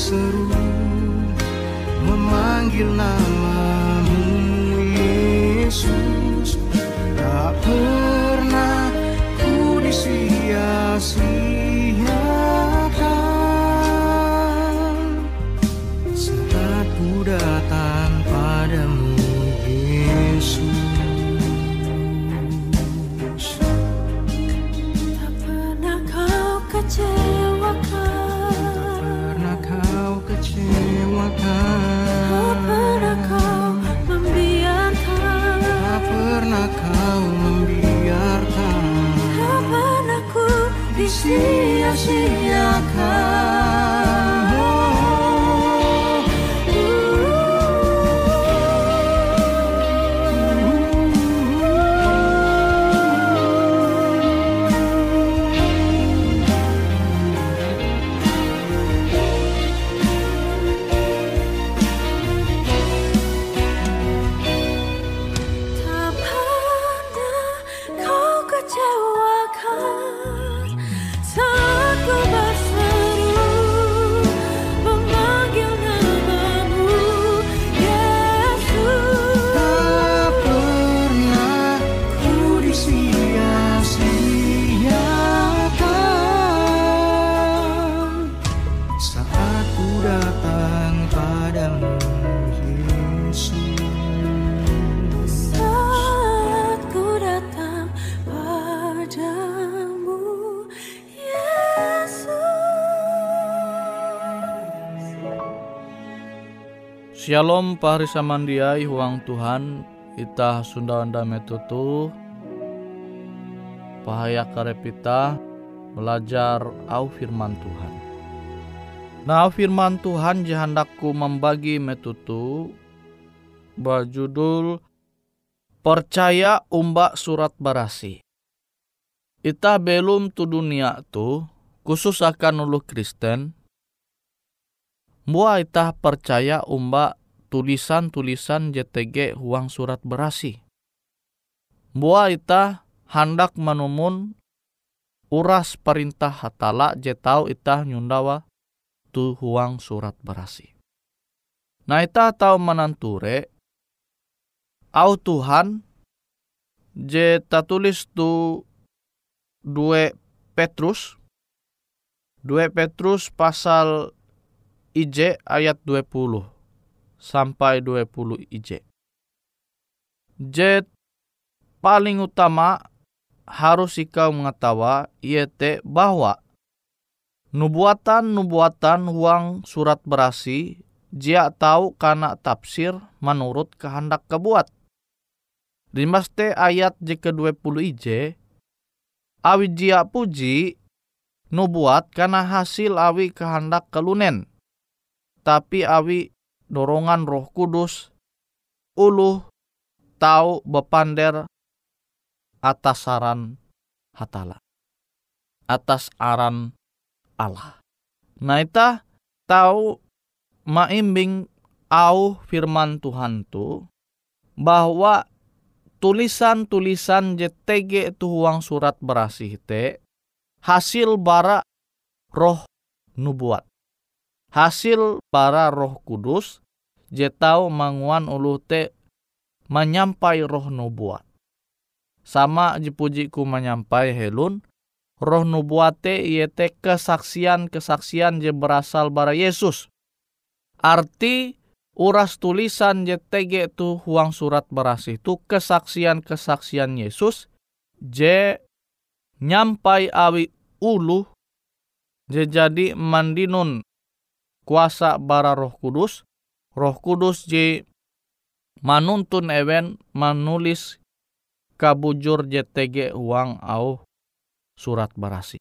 Seru. Memanggil nama 夕阳，夕阳看。Shalom pahari samandiai huang Tuhan Ita Sunda Anda metutu. Pahaya karepita Belajar au firman Tuhan. Nah firman Tuhan jahandaku membagi metutu Berjudul Percaya umbak surat barasi. Ita belum tu dunia tu Khusus akan ulu Kristen Mua itah percaya umba tulisan-tulisan JTG huang surat berasi. Mua itah hendak menumun uras perintah hatala jetau itah nyundawa tu huang surat berasi. Nah itah tahu menanture au Tuhan je tulis tu dua Petrus 2 Petrus pasal IJ ayat 20 sampai 20 IJ. Jet paling utama harus ikau mengetawa iete bahwa nubuatan-nubuatan uang surat berasi jia tahu karena tafsir menurut kehendak kebuat. Dimaste ayat J ke-20 IJ, awi jia puji nubuat karena hasil awi kehendak kelunen. Tapi awi dorongan roh kudus, uluh tahu bepander atas saran hatala. Atas aran Allah. Nah ita tahu maimbing au firman Tuhan tu bahwa tulisan-tulisan JTG itu uang surat berasih te hasil bara roh nubuat. Hasil bara roh kudus, jetau manguan ulu te menyampai roh nubuat. Sama jipujiku menyampai helun, roh nubuat te iete kesaksian-kesaksian je berasal bara Yesus. Arti uras tulisan JTG tu huang surat berasih tu kesaksian-kesaksian Yesus je nyampai awi ulu jadi mandinun kuasa bara roh kudus roh kudus je manuntun ewen manulis kabujur JTG uang au surat berasi.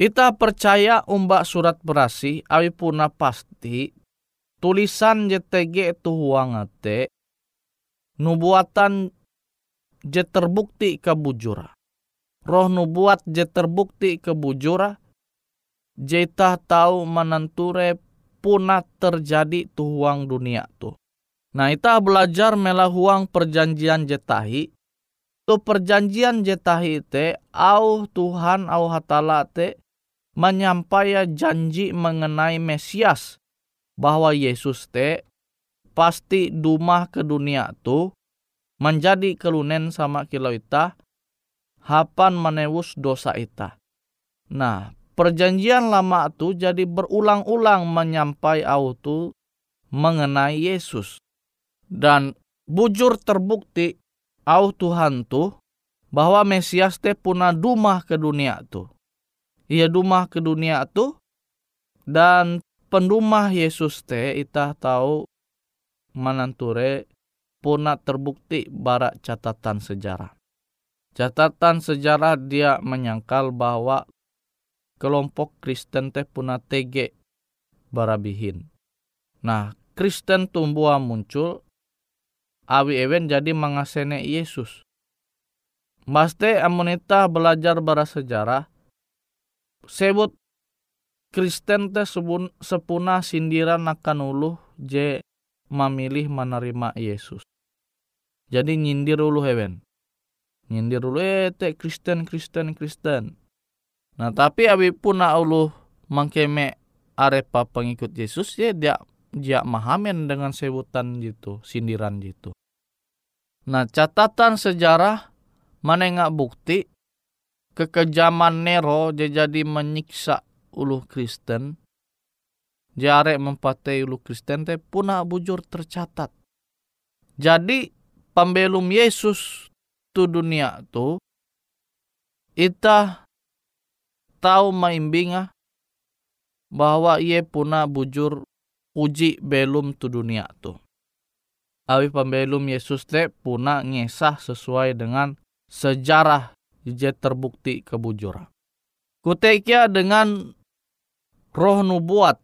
Ita percaya umbak surat berasi awi puna pasti tulisan JTG itu uang ate nubuatan je terbukti kabujura roh nubuat je terbukti kebujura, jeta tahu menenture punat terjadi tuhuang dunia tu. Nah ita belajar melahuang perjanjian jetahi, tu perjanjian jetahi te au Tuhan au hatala te menyampaikan janji mengenai Mesias bahwa Yesus te pasti dumah ke dunia tu menjadi kelunen sama kilau ita hapan menewus dosa ita. Nah, perjanjian lama itu jadi berulang-ulang menyampai autu mengenai Yesus. Dan bujur terbukti au Tuhan tu bahwa Mesias te puna dumah ke dunia tu. Ia dumah ke dunia tu dan pendumah Yesus te ita tahu mananture puna terbukti barak catatan sejarah. Catatan sejarah dia menyangkal bahwa kelompok Kristen teh puna tege barabihin. Nah, Kristen tumbuh muncul, awi ewen jadi mengasene Yesus. Maste amonita belajar bara sejarah, sebut Kristen teh sepuna sindiran akan uluh je memilih menerima Yesus. Jadi nyindir uluh ewen nyindir dulu eh teh Kristen Kristen Kristen nah tapi abi pun Allah mangkeme arepa pengikut Yesus ya dia dia mahamen dengan sebutan gitu sindiran gitu nah catatan sejarah mana nggak bukti kekejaman Nero dia jadi menyiksa ulu Kristen jare mempatai ulu Kristen teh punah bujur tercatat. Jadi pembelum Yesus tu dunia tu ita tahu maimbinga bahwa ia puna bujur uji belum tu dunia tu. Awi pembelum Yesus te puna ngesah sesuai dengan sejarah je terbukti kebujuran. Kutekia dengan roh nubuat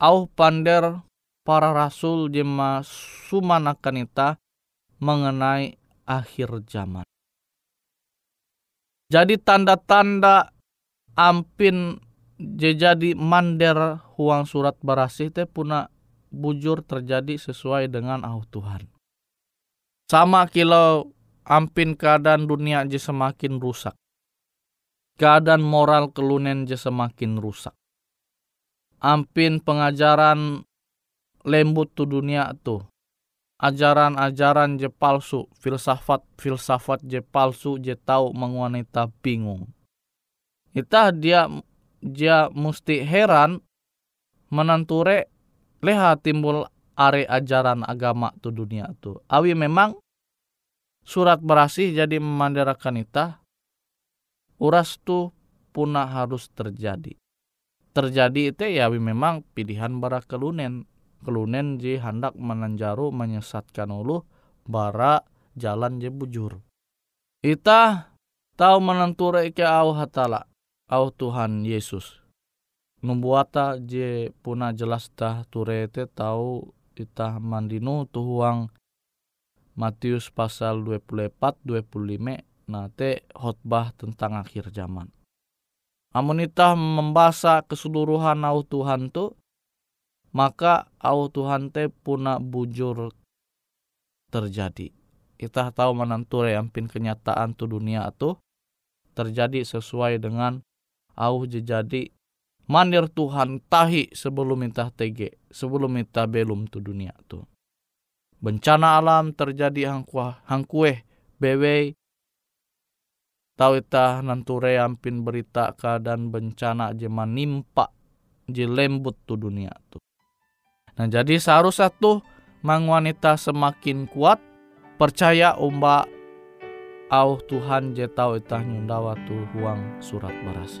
au pander para rasul jema sumanakan ita mengenai akhir zaman. Jadi tanda-tanda ampin jadi mander huang surat barasih teh puna bujur terjadi sesuai dengan au Tuhan. Sama kilau ampin keadaan dunia je semakin rusak. Keadaan moral kelunen je semakin rusak. Ampin pengajaran lembut tu dunia tu. Ajaran-ajaran je palsu, filsafat-filsafat je palsu je tahu menguanita bingung. Itah dia dia mesti heran menanture leha timbul are ajaran agama tu dunia tu. Awi memang surat berasih jadi memandirakan ita uras tu punah harus terjadi. Terjadi itu ya awi memang pilihan bara kelunen. Kelunen ji hendak menanjaru menyesatkan ulu bara jalan je bujur. Ita tahu menenture ke au hatala au Tuhan Yesus. Numbuata je puna jelas tah turete tahu ita mandinu tuhuang Matius pasal 24 25 nate khotbah tentang akhir zaman. Amun ita membaca keseluruhan au Tuhan tu maka au Tuhan te puna bujur terjadi. Kita tahu menanture ampin kenyataan tu dunia tu terjadi sesuai dengan au jadi manir Tuhan tahi sebelum minta tege sebelum minta belum tu dunia tu. Bencana alam terjadi hangkuah hangkueh bewe tau ita nanture ampin berita keadaan bencana je nimpa je lembut tu dunia tu. Nah jadi seharusnya tuh mang wanita semakin kuat percaya umba au Tuhan je tau itah nyundawa tu huang surat barasi.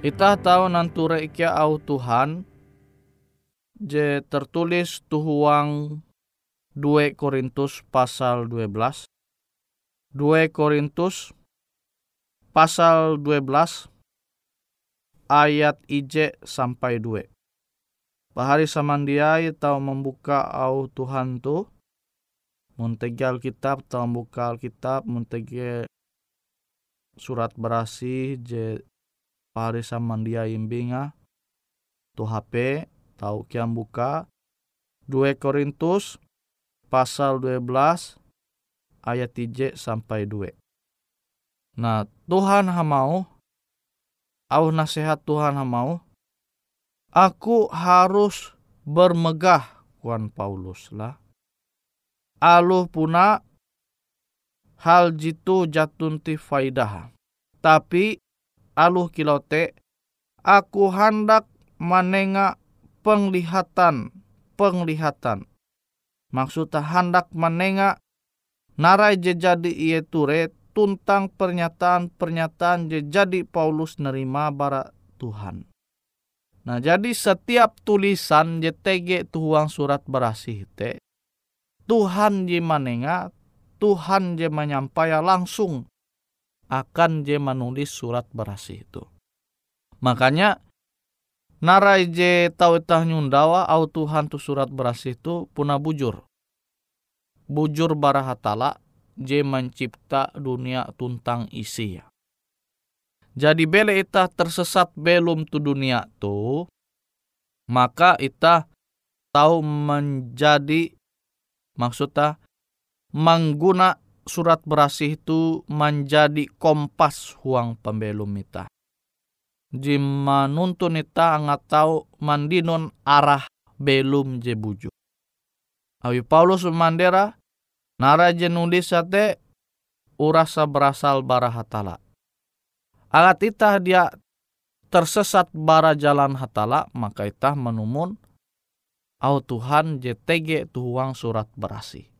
Ita tahu nanture ikia au Tuhan je tertulis tuhuang 2 Korintus pasal 12 2 Korintus pasal 12 ayat IJ sampai 2 Pahari samandiai tahu membuka au Tuhan tu Muntegi Alkitab tahu membuka Alkitab Muntegi surat berasi je pahari samandiai imbinga tu HP tahu kiam buka 2 Korintus pasal 12 ayat 3 sampai 2. Nah, Tuhan hamau au nasihat Tuhan hamau aku harus bermegah kuan Paulus lah. Aluh puna hal jitu jatunti faidah. Tapi aluh kilote aku hendak manenga penglihatan penglihatan maksudnya hendak menengah narai je jadi iye ture tuntang pernyataan-pernyataan je jadi Paulus nerima bara Tuhan. Nah jadi setiap tulisan je tege tuhuang surat berasih te Tuhan je manenga Tuhan je menyampaya langsung akan je menulis surat berasih itu. Makanya Narai je tau itah nyundawa au Tuhan tu surat berasih tu puna bujur. Bujur barahatala je mencipta dunia tuntang isi. Jadi bele itah tersesat belum tu dunia tu, maka itah tahu menjadi maksudnya mengguna surat berasih itu menjadi kompas huang pembelum itah jima nuntun ita angat tau mandinon arah belum je buju. Awi Paulus mandera nara je nulis sate urasa berasal bara hatala. Alat itah dia tersesat bara jalan hatala maka itah menumun au Tuhan JTG tuhuang surat berasi.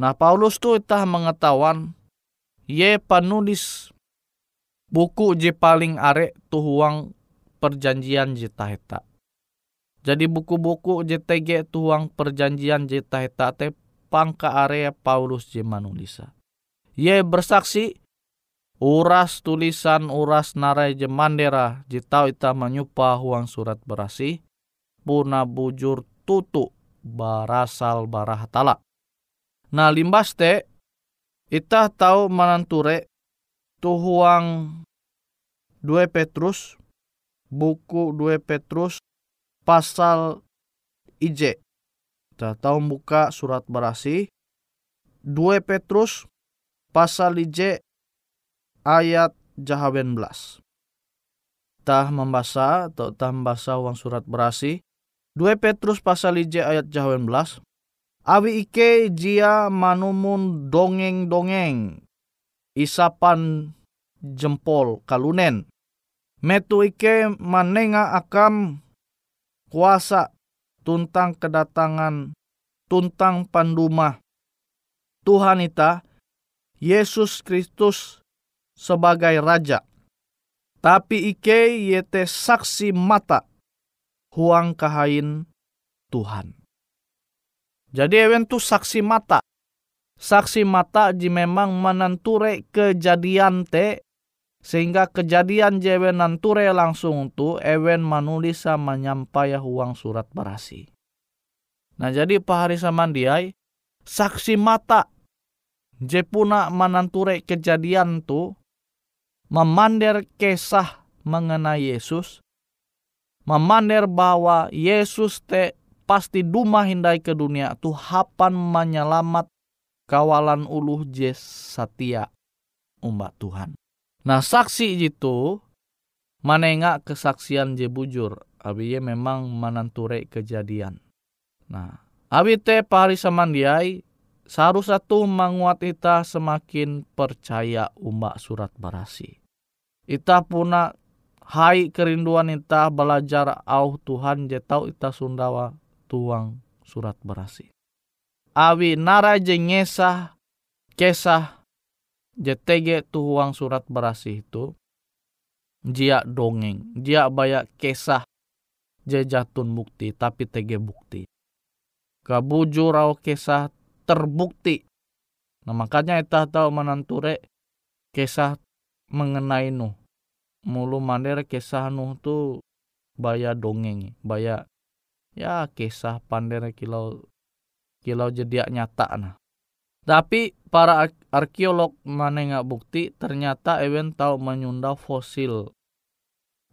Nah Paulus tu itah mengetahuan ye panulis buku je paling are tuhuang perjanjian je taheta. Jadi buku-buku JTG tuhuang perjanjian je taheta te pangka area Paulus je manulisa. Ye bersaksi uras tulisan uras narai je mandera je tau ita menyupa huang surat berasi puna bujur tutu barasal barahatala. Nah limbas te ita tahu mananture tuhuang 2 Petrus buku 2 Petrus pasal IJ. Kita tahu buka surat berasi 2 Petrus pasal IJ ayat jahawen belas. Tah membaca atau tah membaca uang surat berasi 2 Petrus pasal IJ ayat jahawen belas. Awi ike jia manumun dongeng-dongeng isapan jempol kalunen. Metu ike manenga akam kuasa tuntang kedatangan tuntang panduma Tuhan ita Yesus Kristus sebagai Raja. Tapi ike yete saksi mata huang kahain Tuhan. Jadi ewen tu saksi mata saksi mata ji memang menanture kejadian te sehingga kejadian jewe nanture langsung tu ewen manulisa menyampai uang surat berasi. Nah jadi pahari samandiai saksi mata je puna mananture kejadian tu memander kisah mengenai Yesus memander bahwa Yesus te pasti duma hindai ke dunia tu hapan menyelamat kawalan uluh je satia umat Tuhan. Nah saksi itu manenga kesaksian je bujur. Abi ye memang menanture kejadian. Nah, abi te pari samandiai seharus satu menguat ita semakin percaya umat surat barasi. Ita puna hai kerinduan ita belajar au Tuhan je tau ita sundawa tuang surat berasi awi nara jengesah kesah JTG tu huang surat berasih itu jia dongeng, jia baya kisah jejatun bukti tapi tege bukti. Kabujur au kisah terbukti. Nah makanya kita tahu menanture kisah mengenai Nuh. Mulu mandere kisah Nuh tu baya dongeng, baya ya kisah pandere kilau kilau jediak nyata nah. Tapi para arkeolog mana nggak bukti ternyata Ewen tahu menyunda fosil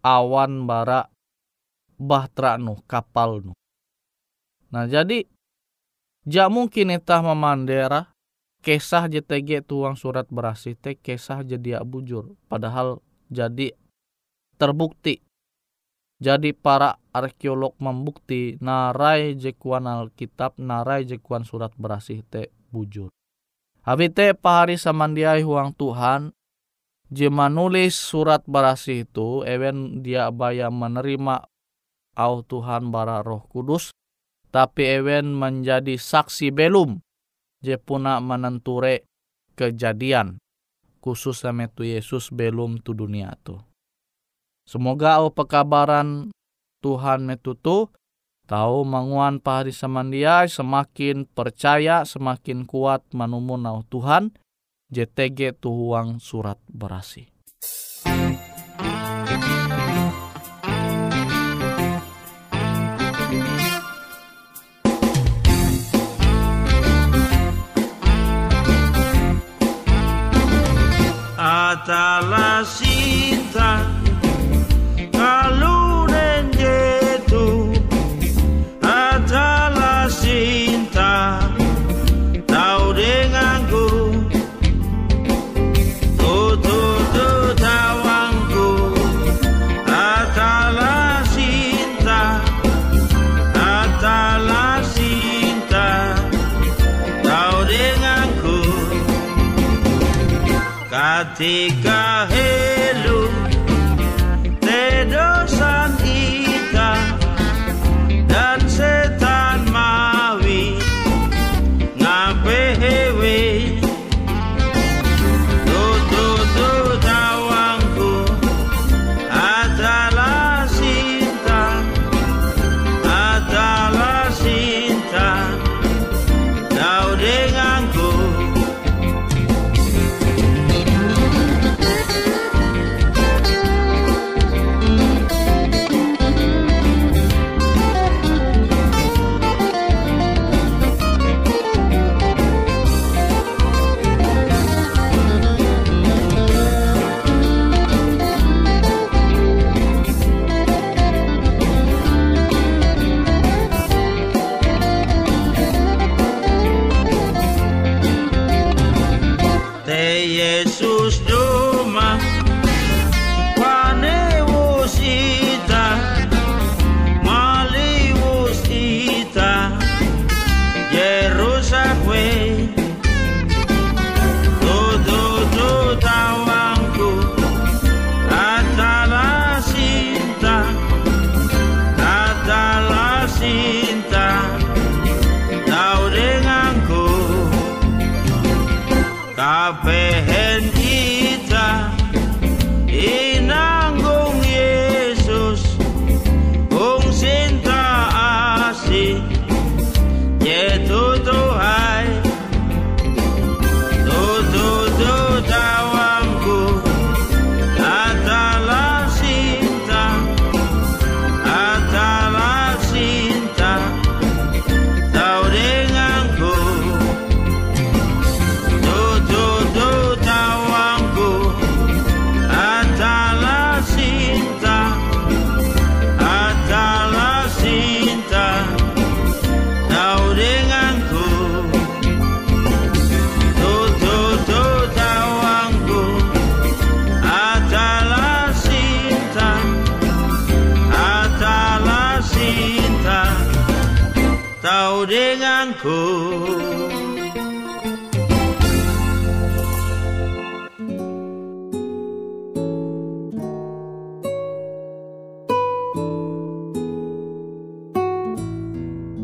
awan bara bahtera nu kapal nu. Nah jadi ja mungkin itah memandera kisah JTG tuang surat berasi teh kisah jadi bujur padahal jadi terbukti jadi para arkeolog membukti narai jekuan alkitab narai jekuan surat berasih te bujur. Habite pahari samandiai huang Tuhan, jema nulis surat barasi itu, ewen dia baya menerima au Tuhan bara roh kudus, tapi ewen menjadi saksi belum, je puna menenture kejadian, khusus tu Yesus belum tu dunia tu. Semoga au pekabaran Tuhan metutu Tahu manguan pahari samandia semakin percaya semakin kuat manumunau Tuhan JTG tuhuang surat berasi. Ketika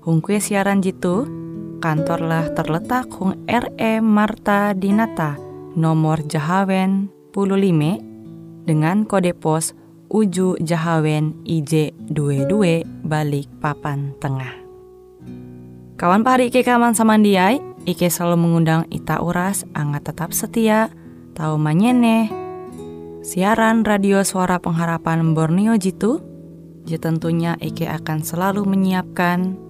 Hung kue siaran jitu kantorlah terletak Hung RE Marta Dinata nomor Jahawen 15 dengan kode pos Uju Jahawen IJ 22 balik papan tengah. Kawan pahari Ike kaman samandiai, Ike selalu mengundang Ita Uras, angga tetap setia, tahu manyene, siaran radio suara pengharapan Borneo Jitu, tentunya Ike akan selalu menyiapkan